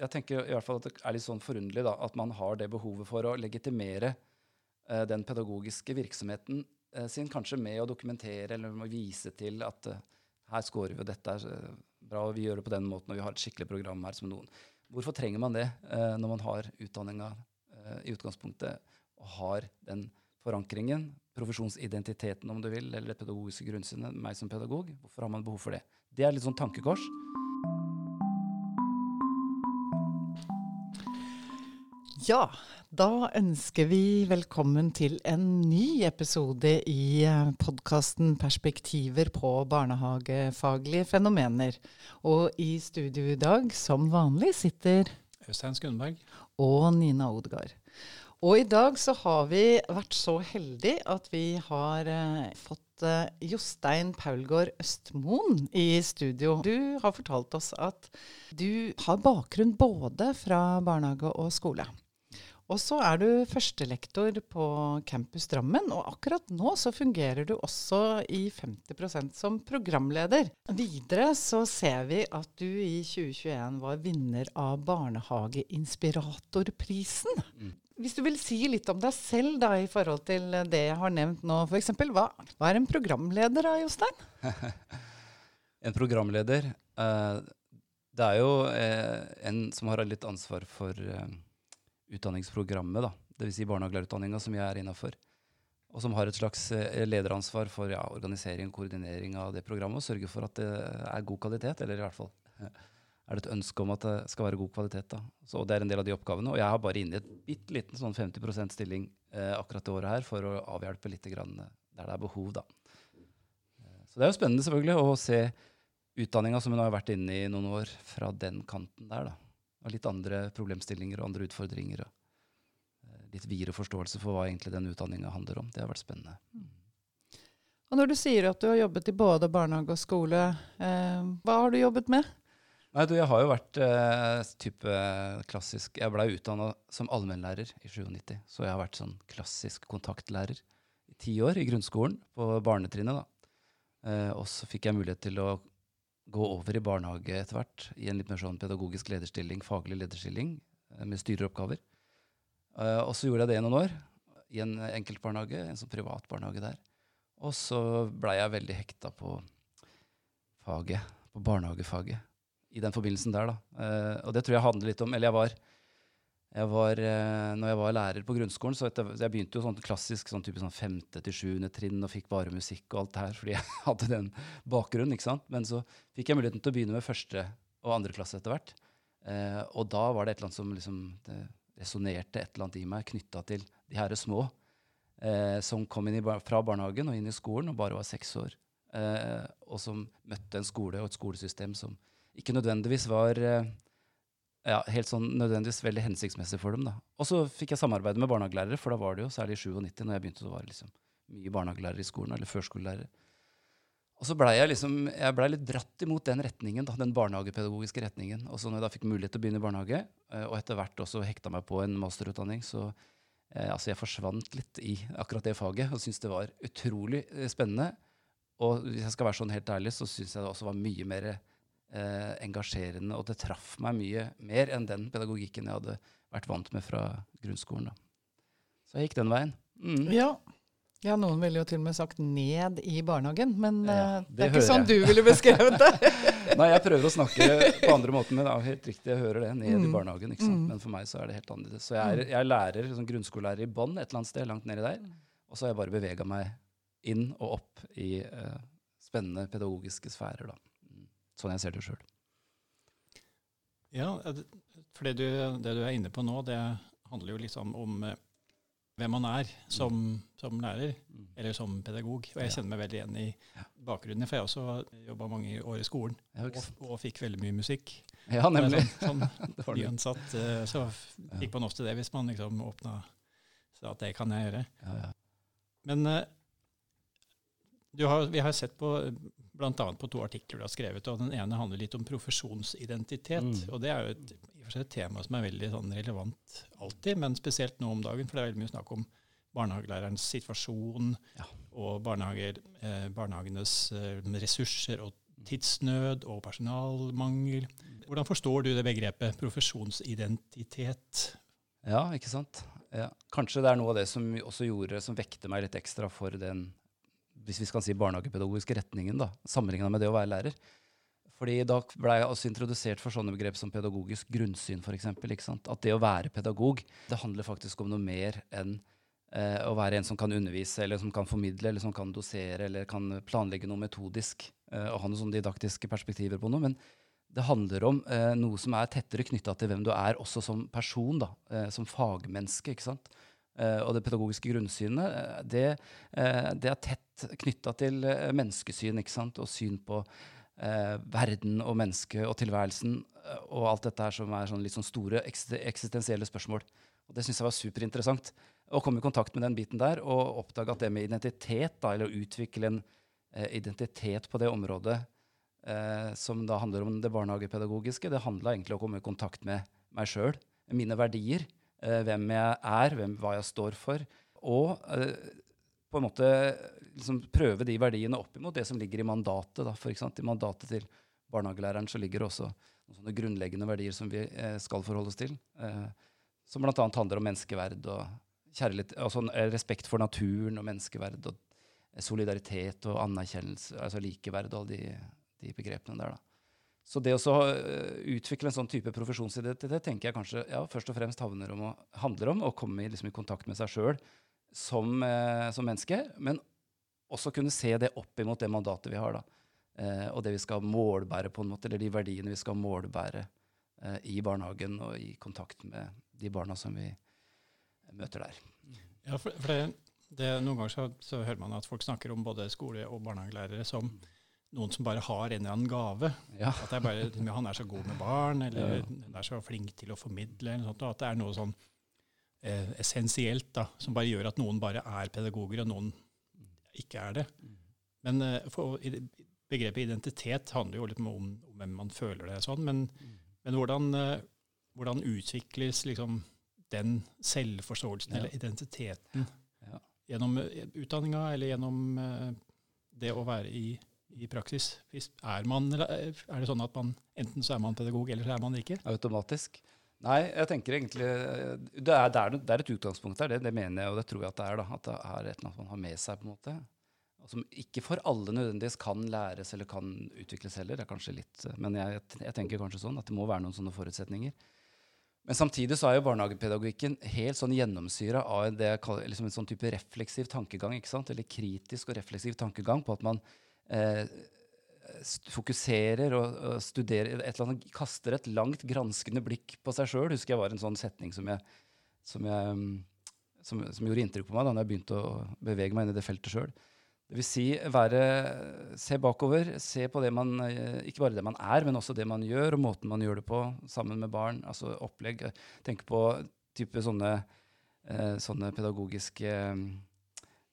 jeg tenker i hvert fall at det er litt sånn forunderlig at man har det behovet for å legitimere eh, den pedagogiske virksomheten eh, sin, kanskje med å dokumentere eller med å vise til at eh, her scorer vi, og dette er eh, bra, og vi gjør det på den måten, og vi har et skikkelig program her som noen. Hvorfor trenger man det eh, når man har utdanninga eh, i utgangspunktet og har den forankringen, profesjonsidentiteten om du vil, eller det pedagogiske grunnsynet, meg som pedagog? Hvorfor har man behov for det? Det er litt sånn tankekors. Ja, da ønsker vi velkommen til en ny episode i podkasten 'Perspektiver på barnehagefaglige fenomener'. Og i studio i dag, som vanlig, sitter Øystein Skundberg. Og Nina Odgaard. Og i dag så har vi vært så heldige at vi har eh, fått eh, Jostein Paulgård Østmoen i studio. Du har fortalt oss at du har bakgrunn både fra barnehage og skole. Og så er du førstelektor på Campus Drammen, og akkurat nå så fungerer du også i 50% som programleder. Videre så ser vi at du i 2021 var vinner av Barnehageinspiratorprisen. Mm. Hvis du vil si litt om deg selv da, i forhold til det jeg har nevnt nå, f.eks. Hva, hva er en programleder da, Jostein? en programleder? Uh, det er jo uh, en som har litt ansvar for uh, utdanningsprogrammet, da. Dvs. Si barnehagelærerutdanninga som jeg er innafor. Og som har et slags eh, lederansvar for ja, organisering og koordinering av det programmet. Og sørge for at det er god kvalitet, eller i hvert fall er det et ønske om at det skal være god kvalitet. da. Så Det er en del av de oppgavene. Og jeg har bare inne et bitte liten sånn 50% stilling eh, akkurat det året her for å avhjelpe litt grann, eh, der det er behov. da. Eh, så det er jo spennende selvfølgelig å se utdanninga som hun har vært inne i noen år, fra den kanten der. da og litt andre problemstillinger og andre utfordringer. Og eh, litt videre forståelse for hva egentlig den utdanninga handler om. Det har vært spennende. Mm. Og Når du sier at du har jobbet i både barnehage og skole, eh, hva har du jobbet med? Nei, du, Jeg har jo vært eh, type klassisk Jeg blei utdanna som allmennlærer i 97. Så jeg har vært sånn klassisk kontaktlærer i ti år i grunnskolen, på barnetrinnet. da. Eh, og så fikk jeg mulighet til å gå over i barnehage etter hvert, i en litt mer sånn pedagogisk lederstilling, faglig lederstilling, eh, med styreroppgaver. Uh, og så gjorde jeg det i noen år, i en enkeltbarnehage, en sånn privat barnehage der. Og så blei jeg veldig hekta på faget, på barnehagefaget, i den forbindelsen der, da. Uh, og det tror jeg handler litt om Eller jeg var jeg var, eh, når jeg var lærer på grunnskolen, så etter, jeg begynte jo sånn klassisk sånn type sånn femte til sjuende trinn og fikk bare musikk og alt her fordi jeg hadde den bakgrunnen. ikke sant? Men så fikk jeg muligheten til å begynne med første og andre klasse etter hvert. Eh, og da var det et eller annet som liksom, resonnerte et eller annet i meg knytta til de her små eh, som kom inn i, fra barnehagen og inn i skolen og bare var seks år. Eh, og som møtte en skole og et skolesystem som ikke nødvendigvis var eh, ja, helt sånn nødvendigvis veldig hensiktsmessig for dem. da. Og så fikk jeg samarbeide med barnehagelærere, for da var det jo særlig i 97 når jeg begynte å være liksom, mye barnehagelærere i skolen, eller førskolelærere. Og så blei jeg liksom, jeg ble litt dratt imot den retningen, da, den barnehagepedagogiske retningen. Og så når jeg da fikk mulighet til å begynne i barnehage, eh, og etter hvert også hekta meg på en masterutdanning, så eh, altså jeg forsvant litt i akkurat det faget og syntes det var utrolig eh, spennende. Og hvis jeg skal være sånn helt ærlig, så syns jeg det også var mye mer eh, engasjerende, og det traff meg mye mer enn den pedagogikken jeg hadde vært vant med fra grunnskolen. Da. Så jeg gikk den veien. Mm. Ja. ja. noen ville jo til og med sagt 'ned i barnehagen', men ja, det, det, er ikke sånn jeg. du ville beskrevet det. Nei, jeg prøver å snakke på andre måter, men det er helt riktig, jeg hører det. Ned mm. i barnehagen. ikke sant? Mm. Men for meg så er det helt annerledes. Så jeg er, jeg er lærer, sånn grunnskolelærer i bånn et eller annet sted langt nedi der. Og så har jeg bare bevega meg inn og opp i uh, spennende pedagogiske sfærer. da sånn jeg ser det sjøl. Ja, for det du, det du, er inne på nå, det handler jo liksom om eh, hvem man er som, som lærer, mm. eller som pedagog. Og jeg kjenner meg veldig igjen i bakgrunnen, for jeg også jobba mange år i skolen og, og, fikk veldig mye musikk. Ja, nemlig. Som, sånn nyansatt, eh, så fikk man ofte det hvis man liksom åpna sa at det kan jeg gjøre. Ja, ja. Men uh, har, vi har sett på bl.a. på to artikler du har skrevet. og Den ene handler litt om profesjonsidentitet. Mm. og Det er jo et, et, tema som er veldig sånn, relevant alltid, men spesielt nå om dagen. For det er veldig mye snakk om barnehagelærerens situasjon ja. og eh, barnehagenes eh, ressurser og tidsnød og personalmangel. Hvordan forstår du det begrepet profesjonsidentitet? Ja, ikke sant. Ja. Kanskje det er noe av det som også gjorde, som vekte meg litt ekstra for den hvis vi skal si barnehagepedagogiske retningen, da, sammenligna med det å være lærer. Fordi Da ble jeg også introdusert for sånne begrep som pedagogisk grunnsyn. For eksempel, At det å være pedagog det handler faktisk om noe mer enn eh, å være en som kan undervise, eller som kan formidle, eller som kan dosere, eller kan planlegge noe metodisk. Eh, og ha noen sånne didaktiske perspektiver på noe. Men det handler om eh, noe som er tettere knytta til hvem du er, også som person, da, eh, som fagmenneske. ikke sant? Eh, og det pedagogiske grunnsynet, eh, det, eh, det, er tett knytta til menneskesyn ikke sant? og syn på verden og mennesket og tilværelsen og alt dette her som er sånn litt sånn store eksistensielle spørsmål. Og Det syns jeg var superinteressant. Å komme i kontakt med den biten der og oppdage at det med identitet, da, eller å utvikle en identitet på det området, eh, som da handler om det barnehagepedagogiske. Det handla egentlig om å komme i kontakt med meg sjøl, mine verdier, hvem jeg er, hvem, hva jeg står for. Og eh, på en måte liksom prøve de verdiene opp imot det som ligger i mandatet. Da, for I mandatet til barnehagelæreren så ligger det også noen sånne grunnleggende verdier som vi eh, skal forholde oss til. Eh, som bl.a. handler om menneskeverd og kjærlighet, altså respekt for naturen og menneskeverd. og solidaritet og anerkjennelse, altså likeverd og alle de de begrepene der. da. Så det å uh, utvikle en sånn type profesjonsidentitet tenker jeg kanskje ja, først og fremst om å, handler om å komme liksom, i kontakt med seg sjøl som, eh, som, menneske, men også kunne se det opp imot det mandatet vi har. Uh, og det vi skal målbære, på en måte, eller de verdiene vi skal målbære i barnehagen og i kontakt med de barna som vi møter der. Ja, for, for det, det, Noen ganger så, så, hører man at folk snakker om både skole- og barnehagelærere som mm noen som bare har en eller annen gave. Ja. At er bare, han er så god med barn, eller ja. han er så flink til å formidle. eller sånt, At det er noe sånn eh, essensielt da, som bare gjør at noen bare er pedagoger, og noen ikke er det. Men eh, for, begrepet identitet handler jo litt om, om, hvem man føler det sånn. Men, men hvordan, eh, hvordan, utvikles liksom den selvforståelsen ja. eller identiteten? Gjennom eh, utdanninga eller gjennom eh, det å være i i praksis? Er, man, er, det sånn at man enten så er man pedagog, eller så er man ikke? Automatisk. Nei, jeg tenker egentlig Det er, det er, det er et utgangspunkt der, det, det, mener jeg, og det tror jeg at det er. da, At det er et eller annet man har med seg. på en måte. Som ikke for alle nødvendigvis kan læres eller kan utvikles heller. det er kanskje litt, Men jeg, jeg tenker kanskje sånn at det må være noen sånne forutsetninger. Men samtidig så er jo barnehagepedagogikken helt sånn gjennomsyra av det liksom en sånn type refleksiv tankegang. ikke sant? Eller kritisk og refleksiv tankegang på at man eh, fokuserer og, og, studerer et annet, Kaster et langt granskende blikk på seg sjøl. Husker jeg var en sånn setning som, jeg, som, jeg, mm, som, som gjorde inntrykk på meg da jeg begynte å bevege meg inn i det feltet sjøl. Det vil si være, se bakover, se på det man eh, Ikke bare det man er, men også det man gjør, og måten man gjør det på sammen med barn. Altså opplegg. Tenk på type sånne, eh, sånne pedagogiske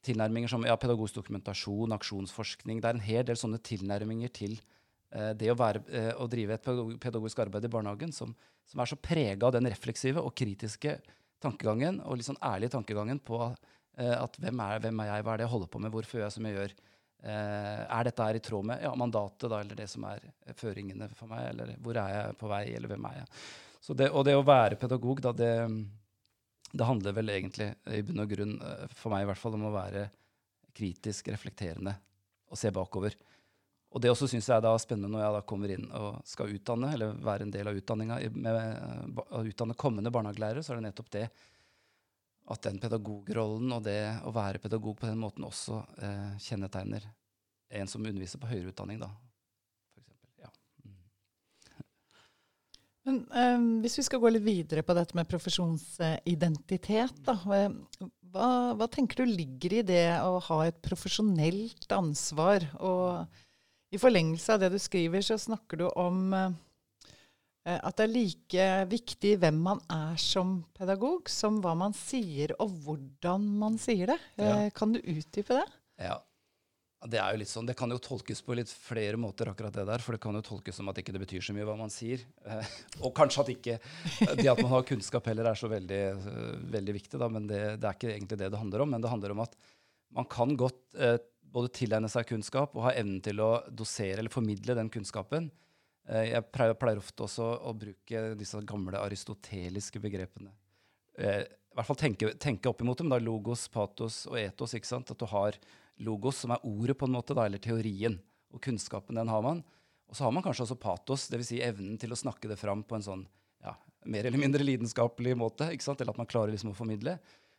tilnærminger som ja, pedagogisk dokumentasjon, aksjonsforskning. Det er en hel del sånne tilnærminger til eh, det å, være, eh, å, drive et pedagogisk arbeid i barnehagen som, som er så prega av den refleksive og kritiske tankegangen og litt sånn ærlige tankegangen på eh, at hvem er, hvem er, jeg, hva er det jeg holder på med, hvorfor gjør jeg som jeg gjør? Eh, er dette her i tråd med ja, mandatet, da, eller det som er føringene for meg? Eller hvor er jeg på vei, eller hvem er jeg? Det, og det å være pedagog, da, det det handler vel egentlig i bunn og grunn, eh, for meg i hvert fall, om å være kritisk reflekterende og se bakover. Og det også syns jeg er spennende når jeg da kommer inn og skal utdanne, eller være en del av utdanninga med å utdanne kommende barnehagelærere, så er det nettopp det at den pedagogrollen og det å være pedagog på den måten også eh, kjennetegner en som underviser på høyere utdanning, da. Men um, Hvis vi skal gå litt videre på dette med profesjonsidentitet, da, hva, hva, tenker du ligger i det å ha et profesjonelt ansvar? Og i forlengelse av det du skriver, så snakker du om uh, at det er like viktig hvem man er som pedagog, som hva man sier og hvordan man sier det. Ja. Uh, kan du utdype det? Ja, det er jo litt sånn, det kan jo tolkes på litt flere måter, akkurat det der. For det kan jo tolkes som at ikke det betyr så mye hva man sier. Eh, og kanskje at ikke det at man har kunnskap heller er så veldig, uh, veldig viktig, da. Men det, det, er ikke egentlig det det handler om. Men det handler om at man kan godt, eh, både tilegne seg kunnskap og ha evnen til å dosere eller formidle den kunnskapen. Eh, jeg pleier, pleier, ofte også å bruke disse gamle aristoteliske begrepene. Eh, I hvert fall tenke, tenke opp imot dem. da, Logos, patos og etos. ikke sant? At du har logos, som er ordet, på en måte, da, eller teorien. Og kunnskapen, den har man. Og så har man kanskje også patos, dvs. Si evnen til å snakke det fram på en sånn ja, mer eller mindre lidenskapelig måte. ikke sant? Eller at man klarer liksom å formidle.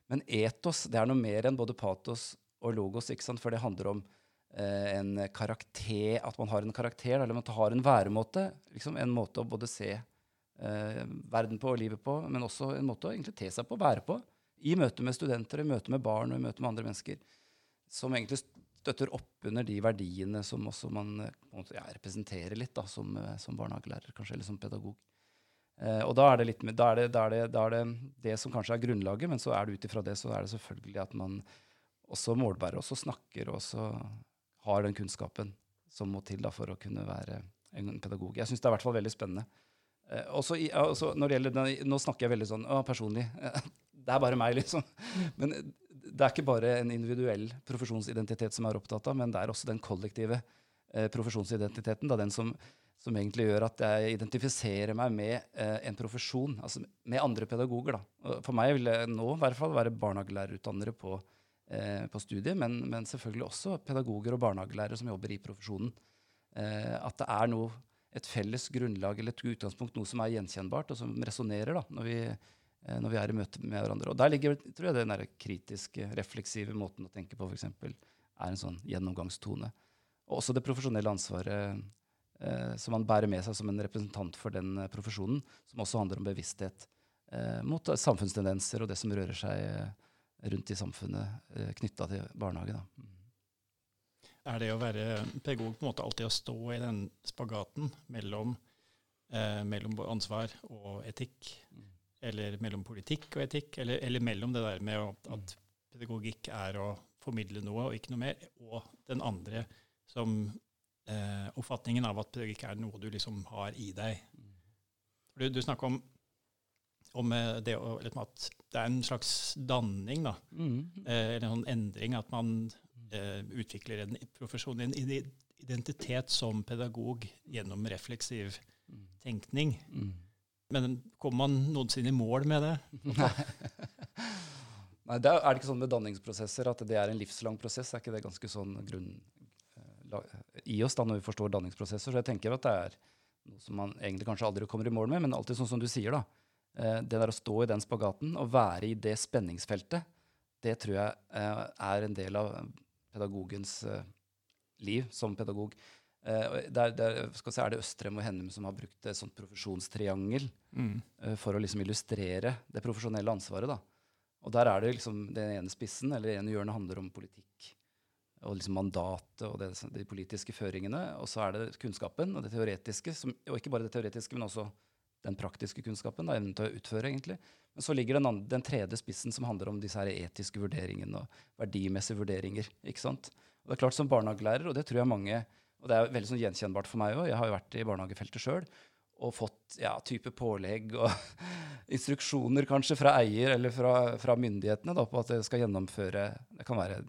Men etos det er noe mer enn både patos og logos, ikke sant? for det handler om eh, en karakter, at man har en karakter, eller at man har en væremåte. Liksom en måte å både se eh, verden på og livet på, men også en måte å egentlig te seg på og være på. I møte med studenter, i møte med barn og i møte med andre mennesker. Som egentlig støtter opp under de verdiene som også man ja, representerer litt da, som, eh, som, barnehagelærer, kanskje, eller som pedagog. Eh, og da er, litt, da, er det, da, er det, da er, det, det som kanskje er grunnlaget, men så er det ut ifra det så er det selvfølgelig at man også målbærer, også snakker og også har den kunnskapen som må til da, for å kunne være en pedagog. Jeg syns det er i hvert fall veldig spennende. Eh, også, også når det gjelder, Nå snakker jeg veldig sånn å, personlig. det er bare meg, liksom. Men det er ikke bare en individuell profesjonsidentitet som er opptatt av, men det er også den kollektive eh, profesjonsidentiteten. Da, den som, som, egentlig gjør at jeg identifiserer meg med eh, en profesjon, altså med andre pedagoger. Da. For meg vil det nå i hvert fall være barnehagelærerutdannere på eh, på studiet, men, men, selvfølgelig også pedagoger og barnehagelærere som jobber i profesjonen. Eh, at det er noe, et felles grunnlag eller et utgangspunkt, noe som er gjenkjennbart, og som resonnerer når, eh, når, vi er i møte med hverandre. Og Der ligger tror jeg, den der kritiske, refleksive måten å tenke på f.eks. er en sånn gjennomgangstone. Og også det profesjonelle ansvaret eh, som man bærer med seg som en representant for den eh, profesjonen, som også handler om bevissthet eh, mot samfunnstendenser og det som rører seg eh, rundt i samfunnet eh, knytta til barnehage. Da. Mm. Er det å være pedagog på en måte alltid å stå i den spagaten mellom, eh, mellom ansvar og etikk? Mm. Eller mellom politikk og etikk? Eller, eller mellom det der med å, at pedagogikk er å formidle noe og ikke noe mer, og den andre som eh, oppfatningen av at pedagogikk er noe du liksom har i deg. Du, du snakker om om det, å, at det er en slags danning, da. Mm. Eh, eller en sånn endring. At man eh, utvikler en profesjon, en identitet som pedagog gjennom refleksiv mm. tenkning. Mm. Men kommer man noensinne i mål med det? Nei, det er det ikke sånn med danningsprosesser at det er en livslang prosess. Er ikke det ganske sånn grunn eh, i oss da når vi forstår danningsprosesser? Så jeg tenker at det er noe som man egentlig kanskje aldri kommer i mål med, men alltid sånn som du sier, da Eh, det der å stå i den spagaten og være i det spenningsfeltet, det tror jeg eh, er en del av pedagogens liv som pedagog. Der, der si, er det Østrem og Hennum som har brukt et sånt profesjonstriangel mm. for å liksom illustrere det profesjonelle ansvaret. Da. Og der er det liksom den ene spissen, eller det ene hjørnet, handler om politikk og liksom mandatet og det, de politiske føringene. Og så er det kunnskapen og det teoretiske, som, og ikke bare det teoretiske, men også den praktiske kunnskapen, da, evnen til å utføre. egentlig. Men så ligger den, andre, den tredje spissen som handler om disse her etiske vurderingene og verdimessige vurderinger. ikke sant? Og det er klart Som barnehagelærer, og det tror jeg mange, og det er veldig sånn gjenkjennbart for meg òg, jeg har jo vært i barnehagefeltet sjøl og fått ja, type pålegg og instruksjoner kanskje fra eier eller fra, fra myndighetene da, på at det skal gjennomføre Det kan være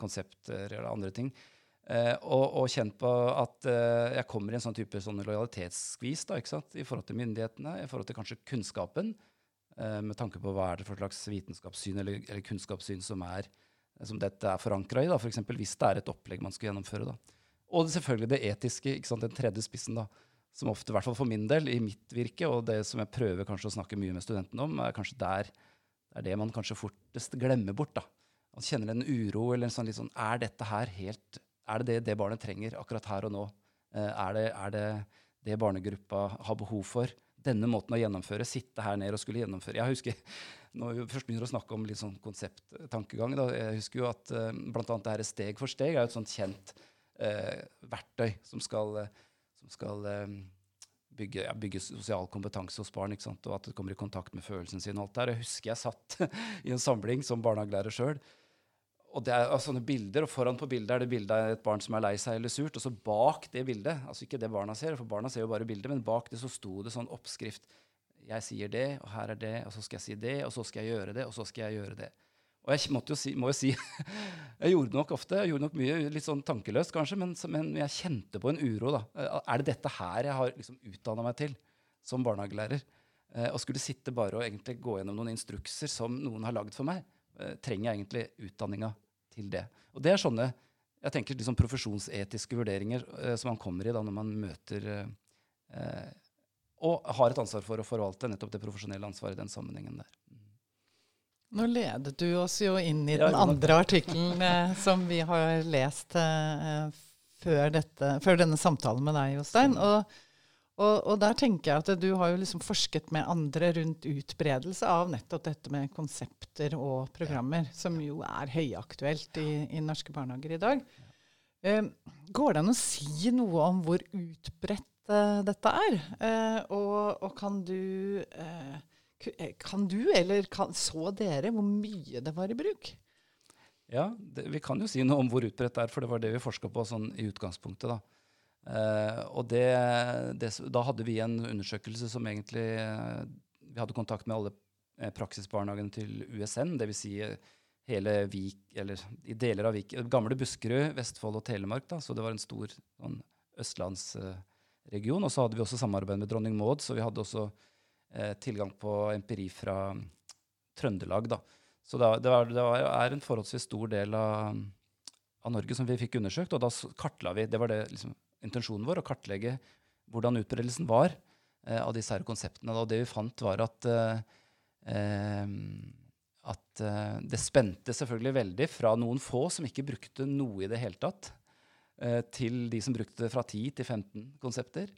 konsepter eller andre ting. Eh, og, og, kjent på at eh, jeg kommer i en sånn type sånn lojalitetsskvis da, ikke sant? i forhold til myndighetene, i forhold til kanskje kunnskapen, eh, med tanke på hva er det for slags vitenskapssyn eller, eller kunnskapssyn som, er, som dette er forankra i, f.eks. For hvis det er et opplegg man skal gjennomføre. Da. Og selvfølgelig det etiske, den tredje spissen, da, som ofte, i hvert fall for min del, i mitt virke, og det som jeg prøver kanskje å snakke mye med studentene om, er kanskje der det er det man kanskje fortest glemmer bort. da. Man kjenner en uro eller en sånn litt sånn Er dette her helt er det det det barnet trenger akkurat her og nå? Eh, er det, er det det barnegruppa har behov for? Denne måten å gjennomføre, sitte her ned og skulle gjennomføre. Jeg husker, Når vi først begynner å snakke om litt sånn konsepttankegang da, Jeg husker jo at blant bl.a. det her steg for steg er jo et sånt kjent verktøy som skal, uh, som skal uh, bygge, ja, bygge, sosial kompetanse hos barn. Og at det kommer i kontakt med følelsene sine. og alt der. Jeg husker jeg satt i en samling som barnehagelærer sjøl og det er altså, sånne bilder, og Foran på bildet er det bilde av et barn som er lei seg eller surt. Og så bak det bildet, altså ikke det barna ser, for barna ser jo bare bildet, men bak det så sto det sånn oppskrift. Jeg sier det, og her er det, og så skal jeg si det, og så skal jeg gjøre det, og så skal jeg gjøre det. Og jeg måtte jo si, må jo si Jeg gjorde nok ofte, jeg gjorde nok mye, litt sånn tankeløst kanskje, men, men jeg kjente på en uro. da. Eh, er det dette her jeg har liksom utdanna meg til som barnehagelærer? Eh, og skulle sitte bare og egentlig gå gjennom noen instrukser som noen har lagd for meg, eh, trenger jeg egentlig utdanninga til det. Og det er sånne jeg tenker liksom profesjonsetiske vurderinger eh, som man kommer i da når man møter eh, Og har et ansvar for å forvalte nettopp det profesjonelle ansvaret i den sammenhengen der. Nå ledet du oss jo inn i den andre artikkelen eh, som vi har lest eh, før, dette, før, denne samtalen med deg, Jostein. Og, og, og, der tenker jeg at du har jo liksom forsket med andre rundt utbredelse av nettopp dette med konsepter og programmer, som jo er høyaktuelt i, i norske barnehager i dag. Eh, går det an å si noe om hvor utbredt eh, dette er? Eh, og, og, kan du Eh, kan du, eller kan, så dere, hvor mye det var i bruk? Ja, det, vi kan jo si noe om hvor utbredt det er, for det var det vi forska på sånn i utgangspunktet. Da eh, og det, det, da hadde vi en undersøkelse som egentlig eh, Vi hadde kontakt med alle eh, praksisbarnehagene til USN, dvs. Si eh, hele Vik, eller i deler av Vik, gamle Buskerud, Vestfold og Telemark. Da, så det var en stor sånn, østlandsregion. Og så hadde vi også samarbeid med Dronning Maud, så vi hadde også eh, tilgang på empiri fra Trøndelag. Da. Så det, var, det var, er en forholdsvis stor del av, av, Norge som vi fikk undersøkt, og da kartla vi Det var det liksom, intensjonen vår, å kartlegge hvordan utbredelsen var eh, av disse her konseptene. Og det vi fant, var at, eh, at eh, det spente selvfølgelig veldig fra noen få som ikke brukte noe i det hele tatt, eh, til de som brukte fra 10 til 15 konsepter.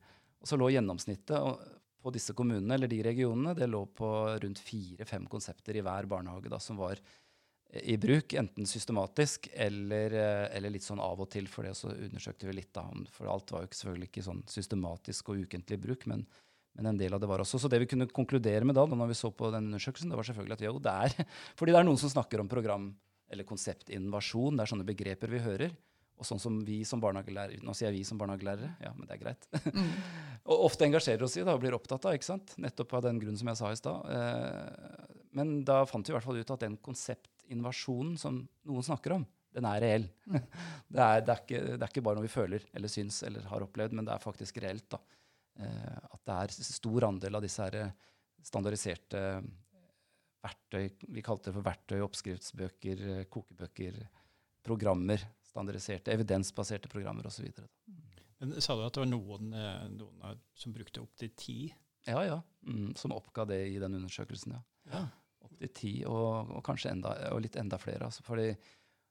Og så lå gjennomsnittet på disse kommunene eller de regionene, det lå på rundt fire-fem konsepter i hver barnehage da, som var eh, i bruk, enten systematisk eller, eh, eller, litt sånn av og til. For det så undersøkte vi litt da, for alt var jo selvfølgelig ikke sånn systematisk og ukentlig bruk, men, men, en del av det var også. Så det vi kunne konkludere med da, da når vi så på den undersøkelsen, det var selvfølgelig at jo, det er Fordi det er noen som snakker om program- eller konseptinnovasjon, det er sånne begreper vi hører. Og sånn som vi som barnehagelærere Nå sier jeg vi som barnehagelærere, ja, men det er greit. Mm. og ofte engasjerer oss i det og blir opptatt av, ikke sant? nettopp av den grunnen som jeg sa i stad. Eh, men da fant vi i hvert fall ut at den konseptinvasjonen som noen snakker om, den er reell. Mm. det, er, det, er ikke, det, er, ikke, bare noe vi føler eller syns eller har opplevd, men det er faktisk reelt. da. Eh, at det er stor andel av disse her standardiserte verktøy, vi kalte det for verktøy, oppskriftsbøker, kokebøker, programmer standardiserte, evidensbaserte programmer osv. Men Sa du at det var noen, eh, noen som brukte opptil ti? Ja, ja. Mm, som oppga det i den undersøkelsen. ja. ja. Opptil ti, og, og, kanskje enda, og litt enda flere. Altså, fordi,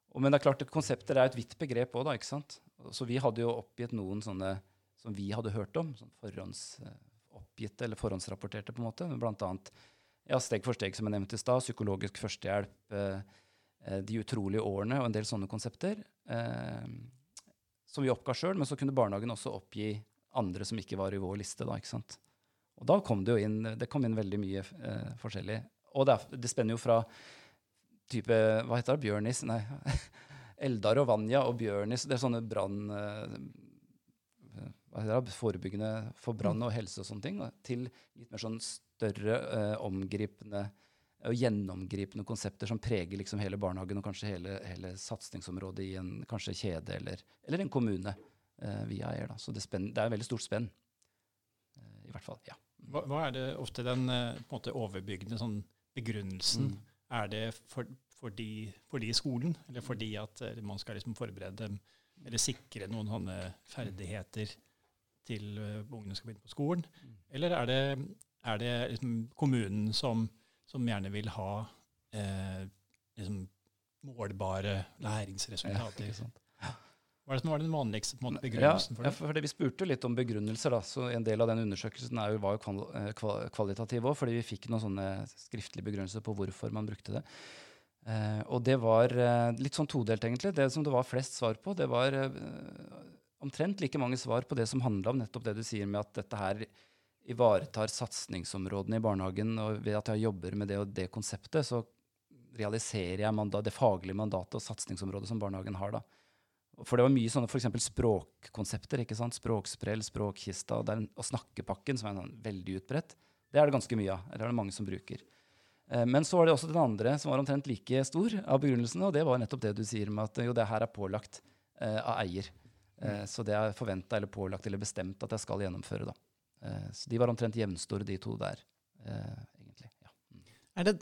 og, men det er klart, konsepter er et vidt begrep òg, ikke sant. Så vi hadde jo oppgitt noen sånne som vi hadde hørt om. sånn forhåndsoppgitte eller forhåndsrapporterte, på en måte. Blant annet ja, steg for steg, som jeg nevnte i stad. Psykologisk førstehjelp. Eh, Eh, de utrolige årene og en del sånne konsepter. Eh, som vi oppga sjøl, men så kunne barnehagen også oppgi andre som ikke var i vår liste. da, ikke sant? Og da kom det jo inn, det kom inn veldig mye eh, forskjellig. Og det, er, det, spenner jo fra type Hva heter det? Bjørnis? Nei. Eldar og Vanja og Bjørnis. Det er sånne brann... Eh, hva heter det, Forebyggende for brann og helse og sånne ting. Til litt mer sånn større, eh, omgripende og gjennomgripende konsepter som preger liksom hele barnehagen og kanskje hele, hele satsingsområdet i en kanskje kjede eller, eller en kommune eh, vi eier. Da. Så det, spenn, det er et veldig stort spenn. Eh, I hvert fall. ja. Hva, hva, er det ofte den eh, måte overbyggende sånn begrunnelsen? Mm. Er det for, fordi, fordi skolen, eller fordi at eh, man skal liksom forberede dem, eller sikre noen sånne ferdigheter til uh, ungene skal begynne på skolen? Mm. Eller er det, er det liksom kommunen som som gjerne vil ha eh, liksom målbare læringsresultater. Ja, Hva er det som var den vanligste måte, begrunnelsen for det? Ja, for det? Vi spurte litt om begrunnelser. da, så En del av den undersøkelsen jo, var jo kval kvalitativ òg, fordi vi fikk noen sånne skriftlige begrunnelser på hvorfor man brukte det. Eh, og det var eh, litt sånn todelt, egentlig. Det som det var flest svar på, det var eh, omtrent like mange svar på det som handla om nettopp det du sier med at dette her ivaretar satsingsområdene i barnehagen, og ved at jeg jobber med det og det konseptet, så realiserer jeg mandat, det faglige mandatet og satsingsområdet som barnehagen har. da. For det var mye sånne f.eks. språkkonsepter. ikke sant? Språksprell, språkkista og, og snakkepakken, som er sånn veldig utbredt. Det er det ganske mye av. Eller er det mange som bruker. Eh, men så var det også den andre som var omtrent like stor av begrunnelsene, og det var nettopp det du sier med at jo, det her er pålagt eh, av eier. Eh, så det er forventa eller pålagt eller bestemt at jeg skal gjennomføre. da. Eh, så de var omtrent jevnstore, de to der, eh, egentlig. Ja. Mm. Er det,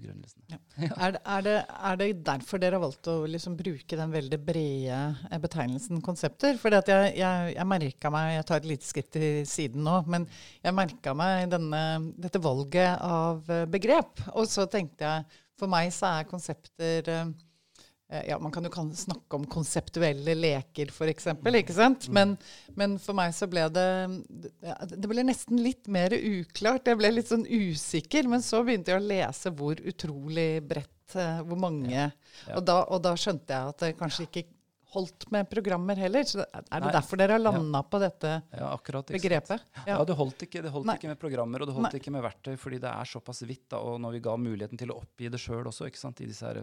ja. er, det, er, det, er det derfor dere har valgt å liksom bruke den veldig brede eh, betegnelsen konsepter? For jeg, jeg, jeg merka meg Jeg tar et lite skritt til siden nå, men jeg merka meg denne, dette valget av begrep. Og så tenkte jeg For meg så er konsepter ja, Man kan jo snakke om konseptuelle leker, f.eks. Ikke sant? Men, men for meg så ble det Det ble nesten litt mer uklart. Jeg ble litt sånn usikker. Men så begynte jeg å lese hvor utrolig bredt, eh, hvor mange Ja. Og, da, og da skjønte jeg at det kanskje ikke holdt med programmer heller. Så er det Nei. derfor dere har landa på dette Ja, akkurat. begrepet? Ja, det holdt ikke, det holdt ikke med programmer og det holdt Nei. ikke med verktøy, fordi det er såpass vidt. da, Og når vi ga muligheten til å oppgi det sjøl også, ikke sant, i disse her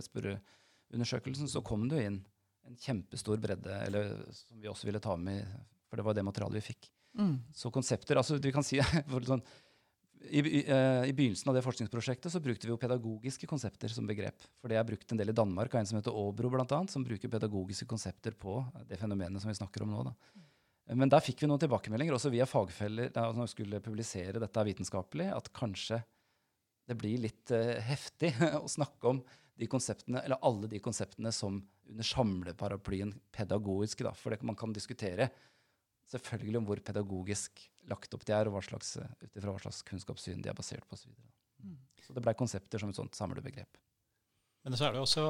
spørreundersøkelsene, så kom det jo inn en kjempestor bredde, eller som vi også ville ta med, for det var det materialet vi fikk. Mm. Så konsepter altså vi kan si, sånn, i, i, eh, I begynnelsen av det forskningsprosjektet så brukte vi jo pedagogiske konsepter som begrep. For det er brukt en del i Danmark av en som heter Aabro, blant annet, som bruker pedagogiske konsepter på det fenomenet som vi snakker om nå. Da. Men der fikk vi noen tilbakemeldinger, også via fagfeller, når vi skulle publisere dette vitenskapelig, at kanskje det blir litt uh, heftig å snakke om de konseptene, eller alle de konseptene som under samleparaplyen pedagogiske. Da. For det, man kan diskutere selvfølgelig om hvor pedagogisk lagt opp de er, og eh, ut ifra hva slags kunnskapssyn de er basert på osv. Så, videre. Mm. så det blei konsepter som et sånt samlebegrep. Men så er det også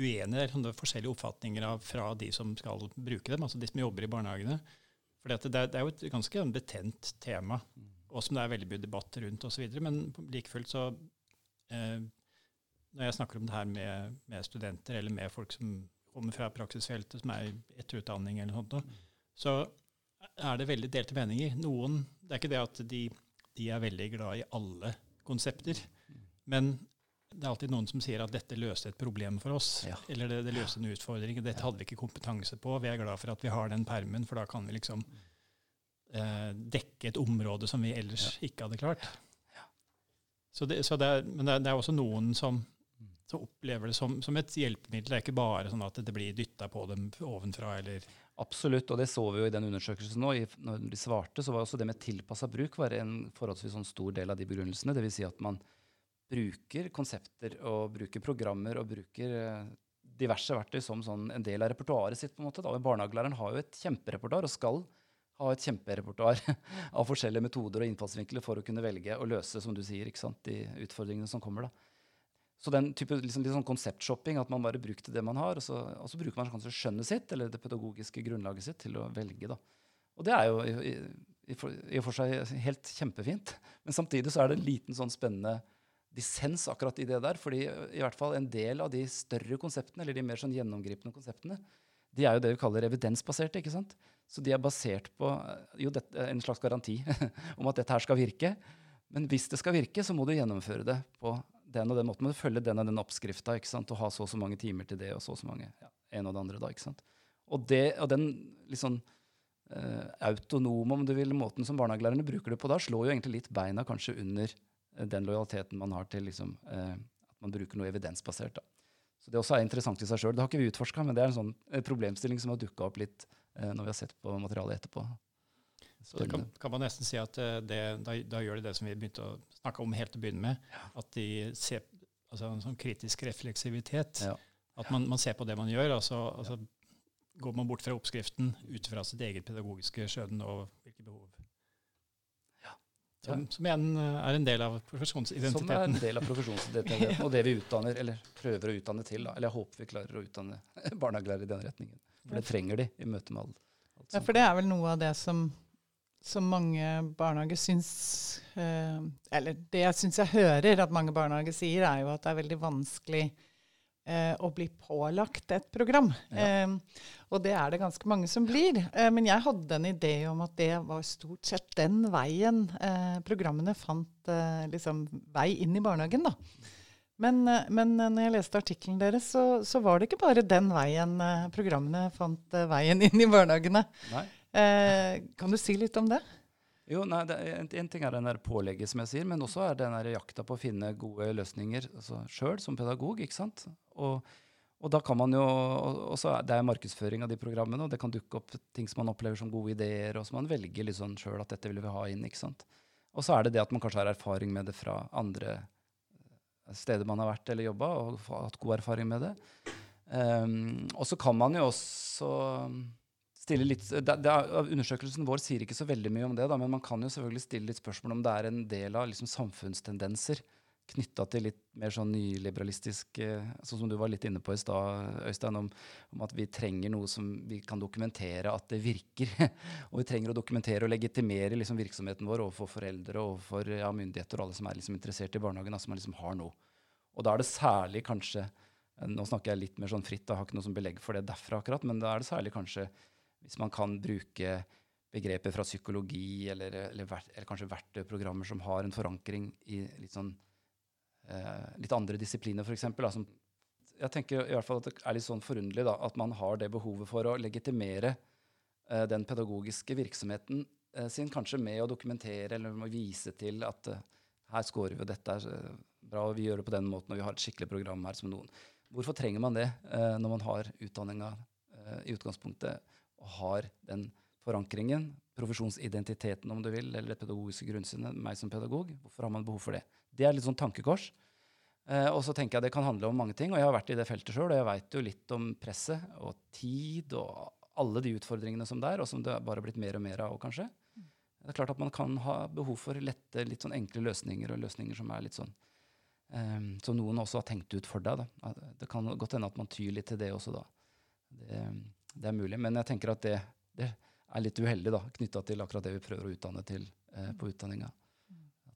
uenige eller forskjellige oppfatninger av, fra de som skal bruke dem, altså de som jobber i barnehagene. For det, det er jo et ganske betent tema, og som det er veldig mye debatt rundt osv. Men like fullt så eh, Når jeg snakker om det her med, med studenter, eller med folk som kommer fra praksisfeltet, som er i etterutdanning eller noe sånt, så er det veldig delte meninger. Noen, Det er ikke det at de, de er veldig glad i alle konsepter, men det er alltid noen som sier at dette løste et problem for oss. Ja. Eller det, det løste en utfordring. Dette hadde vi ikke kompetanse på. Vi er glad for at vi har den permen, for da kan vi liksom eh, dekke et område som vi ellers ikke hadde klart. Så det, så det er, men det det er også noen som, som opplever det som, som et hjelpemiddel. Det er ikke bare sånn at det blir dytta på dem ovenfra, eller Absolutt, og det så vi jo i den undersøkelsen nå. Når de svarte, så var også det med tilpassa bruk var en forholdsvis sånn stor del av de begrunnelsene. Dvs. Si at man bruker konsepter og bruker programmer og bruker eh, diverse verktøy som sånn en del av repertoaret sitt. på en måte. Da. Barnehagelæreren har jo et kjemperepertoar og skal ha et kjemperepertoar av forskjellige metoder og innfallsvinkler for å kunne velge å løse som du sier, ikke sant, de utfordringene som kommer. da. Så den type liksom, sånn konseptshopping, at man bare brukte det man har, og så, og så bruker man kanskje skjønnet sitt eller det pedagogiske grunnlaget sitt til å velge. da. Og det er jo i, i, i og for seg helt kjempefint. Men samtidig så er det en liten sånn spennende dissens akkurat i det der. fordi i hvert fall en del av de større konseptene, eller de mer sånn gjennomgripende konseptene, de er jo det vi kaller evidensbaserte. ikke sant? Så de er basert på jo, dette, en slags garanti om at dette her skal virke. Men hvis det skal virke, så må du gjennomføre det på den og den måten. men følge den og den oppskrifta ikke sant? og ha så og så mange timer til det og så og så mange ja, en og det andre. da, ikke sant? Og, det, og den sånn eh, autonome om du vil, måten som barnehagelærerne bruker det på da, slår jo egentlig litt beina kanskje under eh, den lojaliteten man har til liksom, eh, at man bruker noe evidensbasert. da. Så Det også er interessant i seg sjøl. Det har ikke vi utforska, men det er en sånn eh, problemstilling som har dukka opp litt eh, når vi har sett på materialet etterpå. Så det kan, kan man nesten si at eh, det, da, da gjør de det som vi begynte å snakke om helt til å begynne med. At de ser altså en sånn kritisk refleksivitet. Ja. At man, man ser på det man gjør. altså, altså Går man bort fra oppskriften ut fra sitt eget pedagogiske skjønn og hvilke behov. Som, som igjen eh, er en del av Som er profesjonsidentiteten. en del av profesjonsidentiteten, og det vi utdanner, eller prøver å utdanne til. Da. Eller jeg håper vi klarer å utdanne barnehagelærere i den retningen. For det trenger de i møte med alt Ja, for det er vel noe av det som, som mange barnehager syns eh, Eller det jeg syns jeg hører at mange barnehager sier, er jo at det er veldig vanskelig eh, å bli pålagt et program. Ja. Eh, og det er det ganske mange som blir. Eh, men jeg hadde en idé om at det var stort sett den veien eh, programmene fant eh, liksom vei inn i barnehagen. da. Men, men når jeg leste artikkelen deres, så, så var det ikke bare den veien programmene fant veien inn i barnehagene. Nei. Eh, kan du si litt om det? Jo, nei, en, en, ting er den der pålegget, som jeg sier, men også er den jakta på å finne gode løsninger altså, som pedagog. ikke sant? Og, og da kan man jo, også Det er markedsføring av de programmene, og det kan dukke opp ting som man opplever som gode ideer, og som man velger liksom sjøl at dette vil vi ha inn. ikke sant? Og så er det det at man kanskje har erfaring med det fra andre eh, steder man har vært eller jobba, og hatt god erfaring med det. Um, og så kan man jo også litt det, det er, Undersøkelsen vår sier ikke så veldig mye om det, da, men man kan jo selvfølgelig stille litt spørsmål om det er en del av liksom, samfunnstendenser knytta til litt mer sånn nyliberalistisk eh, Sånn som du var litt inne på i stad, Øystein, om, om, at vi trenger noe som vi kan dokumentere at det virker. og vi trenger å dokumentere og legitimere liksom, virksomheten vår overfor foreldre overfor ja, myndigheter og alle som er liksom, interessert i barnehagen, altså man liksom har noe. Og da er det særlig kanskje Nå snakker jeg litt mer sånn fritt, jeg har ikke noe som belegg for det derfra akkurat, men da er det særlig kanskje hvis man kan bruke begreper fra psykologi eller, eller, eller kanskje verktøyprogrammer som har en forankring i litt sånn eh, litt andre disipliner, f.eks. Jeg tenker i hvert fall at det er litt sånn forunderlig da, at man har det behovet for å legitimere eh, den pedagogiske virksomheten eh, sin, kanskje med å dokumentere eller med å vise til at eh, her scorer vi, og dette er eh, bra, og vi gjør det på den måten, og vi har et skikkelig program her som noen. Hvorfor trenger man det eh, når man har utdanninga i utgangspunktet har den forankringen, profesjonsidentiteten om du vil, eller det pedagogiske grunnsynet, meg som pedagog? Hvorfor har man behov for det? Det er litt sånn tankekors. Eh, og så tenker jeg det kan handle om mange ting, og jeg har vært i det feltet sjøl, og jeg veit jo litt om presset og tid og alle de utfordringene som det er, og som det bare har blitt mer og mer av kanskje. Det er klart at man kan ha behov for lette, litt sånn enkle løsninger, og løsninger som er litt sånn um, Som noen også har tenkt ut for deg. Da. Det kan godt hende at man tyr litt til det også da. Det, det er mulig. Men jeg tenker at det, det er litt uheldig knytta til akkurat det vi prøver å utdanne til eh, på utdanninga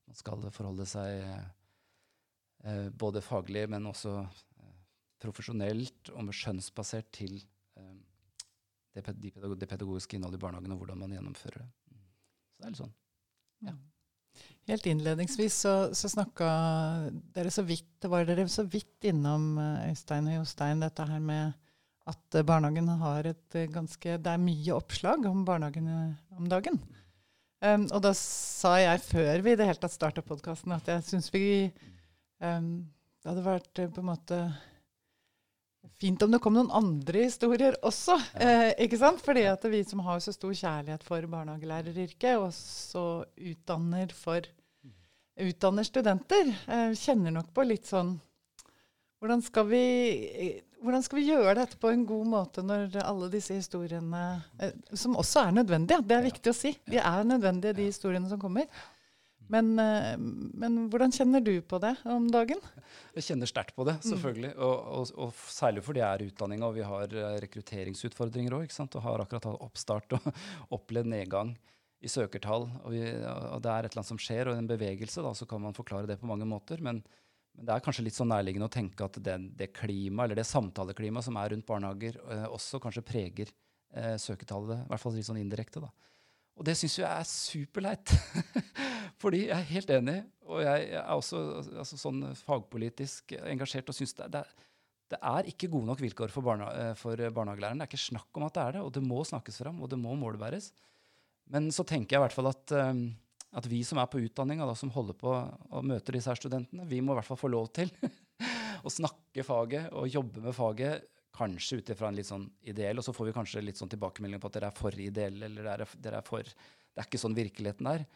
man skal forholde seg eh, både faglig, men også eh, profesjonelt og med skjønnsbasert til eh, det, det, pedagogiske innholdet i barnehagen og hvordan man gjennomfører det. Så det er litt sånn. Ja. Helt innledningsvis så, så snakka dere så vidt, det var dere så vidt innom eh, Øystein og Jostein, dette her med at barnehagen har et eh, ganske Det er mye oppslag om barnehagene om dagen. Um, og da sa jeg før vi i det hele tatt starta podkasten, at jeg syns vi um, Det hadde vært på en måte fint om det kom noen andre historier også. Ja. Eh, ikke sant? Fordi at vi som har så stor kjærlighet for barnehagelæreryrket, og så utdanner, for, utdanner studenter, eh, kjenner nok på litt sånn hvordan skal, vi, hvordan skal, vi, gjøre dette på en god måte når alle disse historiene eh, Som også er nødvendige, det er viktig å si. De er nødvendige, de historiene som kommer. Men, eh, men hvordan kjenner du på det om dagen? Jeg kjenner sterkt på det, mm. selvfølgelig. Og, og, og, særlig fordi jeg er utdanninga, og vi har eh, rekrutteringsutfordringer òg. Og har akkurat hatt oppstart og opplevd nedgang i søkertall. Og, vi, og, det er et eller annet som skjer, og en bevegelse, da, så kan man forklare det på mange måter. men men det er kanskje litt sånn nærliggende å tenke at det, det klima, eller det samtaleklimaet som er rundt barnehager, eh, også kanskje preger eh, søketallet, i hvert fall litt sånn indirekte. da. Og det syns jeg er superleit. Fordi jeg er helt enig, og jeg er også altså, sånn fagpolitisk engasjert og syns det, det, det, er ikke gode nok vilkår for, barna, eh, for barnehagelæreren. Det er ikke snakk om at det er det, og det må snakkes fram, og det må målbæres. Men så tenker jeg i hvert fall at um, at vi som er på utdanninga, som holder på og møter disse her studentene, vi må i hvert fall få lov til å snakke faget og jobbe med faget. Kanskje ut ifra en litt sånn ideell, og så får vi kanskje litt sånn tilbakemelding på at dere er for ideelle, eller dere er, dere er for Det er ikke sånn virkeligheten er.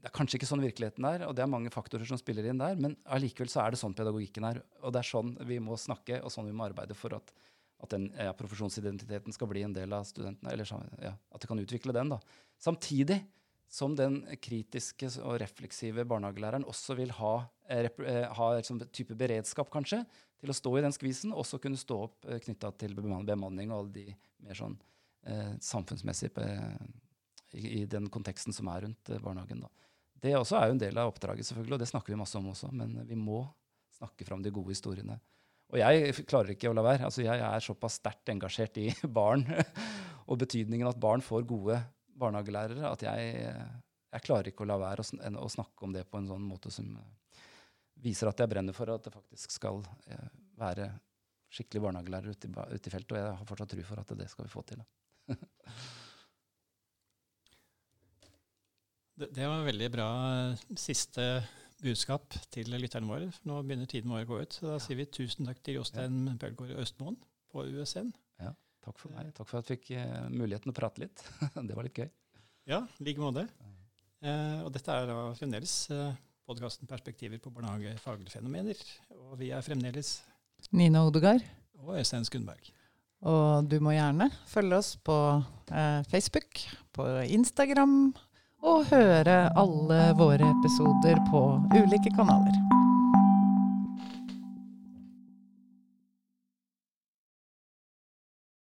Det er kanskje ikke sånn virkeligheten er, og det er mange faktorer som spiller inn der, men allikevel så er det sånn pedagogikken er. Og det er sånn vi må snakke, og sånn vi må arbeide for at, at den ja, profesjonsidentiteten skal bli en del av studentene, eller ja, at de kan utvikle den. da. Samtidig som den kritiske og refleksive barnehagelæreren også vil ha, eh, eh ha liksom, type beredskap, kanskje, til å stå i den skvisen, også kunne stå opp eh, knytta til bemanning og alle de mer sånn eh, samfunnsmessige i, i, den konteksten som er rundt eh, barnehagen. Da. Det også er jo en del av oppdraget, selvfølgelig, og det snakker vi masse om også, men vi må snakke fram de gode historiene. Og jeg klarer ikke å la være. Altså, jeg er såpass sterkt engasjert i barn og betydningen at barn får gode barnehagelærere at jeg, jeg klarer ikke å la være å, å, snakke om det på en sånn måte som eh, viser at jeg brenner for at det faktisk skal eh, være skikkelig barnehagelærer ute i, ute i, feltet. Og jeg har fortsatt tro for at det skal vi få til. Det, det var veldig bra eh, siste budskap til lytterne våre. for Nå begynner tiden vår å gå ut. Så da sier vi tusen takk til Jostein Bølgaard Østmoen på USN. Ja, takk for meg. Takk for at jeg fikk uh, muligheten å prate litt. det var litt gøy. Ja, i like måte. Uh, og dette er da fremdeles uh, podkasten 'Perspektiver på barnehagefaglige fenomener'. Og vi er fremdeles Nina Odegaard. Og Øystein Skundberg. Og du må gjerne følge oss på eh, Facebook, på Instagram, og høre alle våre episoder på ulike kanaler.